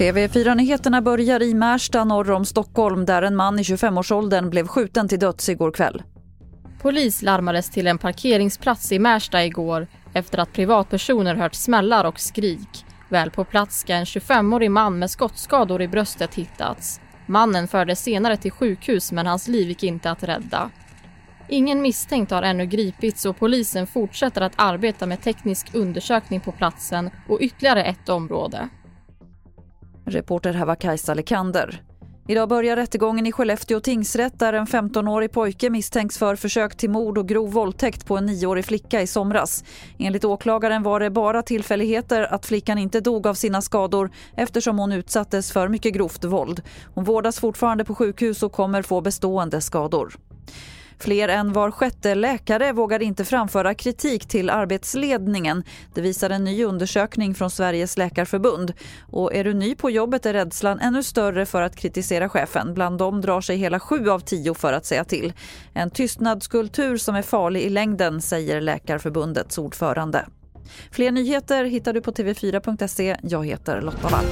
TV4-nyheterna börjar i Märsta norr om Stockholm där en man i 25-årsåldern blev skjuten till döds igår kväll. Polis larmades till en parkeringsplats i Märsta igår efter att privatpersoner hört smällar och skrik. Väl på plats ska en 25-årig man med skottskador i bröstet hittats. Mannen fördes senare till sjukhus men hans liv gick inte att rädda. Ingen misstänkt har ännu gripits och polisen fortsätter att arbeta med teknisk undersökning på platsen och ytterligare ett område. Reporter här var Kajsa Lekander. Idag börjar rättegången i Skellefteå tingsrätt där en 15-årig pojke misstänks för försök till mord och grov våldtäkt på en 9-årig flicka i somras. Enligt åklagaren var det bara tillfälligheter att flickan inte dog av sina skador eftersom hon utsattes för mycket grovt våld. Hon vårdas fortfarande på sjukhus och kommer få bestående skador. Fler än var sjätte läkare vågar inte framföra kritik till arbetsledningen. Det visar en ny undersökning från Sveriges läkarförbund. Och är du ny på jobbet är rädslan ännu större för att kritisera chefen. Bland dem drar sig hela sju av tio för att säga till. En tystnadskultur som är farlig i längden, säger Läkarförbundets ordförande. Fler nyheter hittar du på tv4.se. Jag heter Lotta Wall.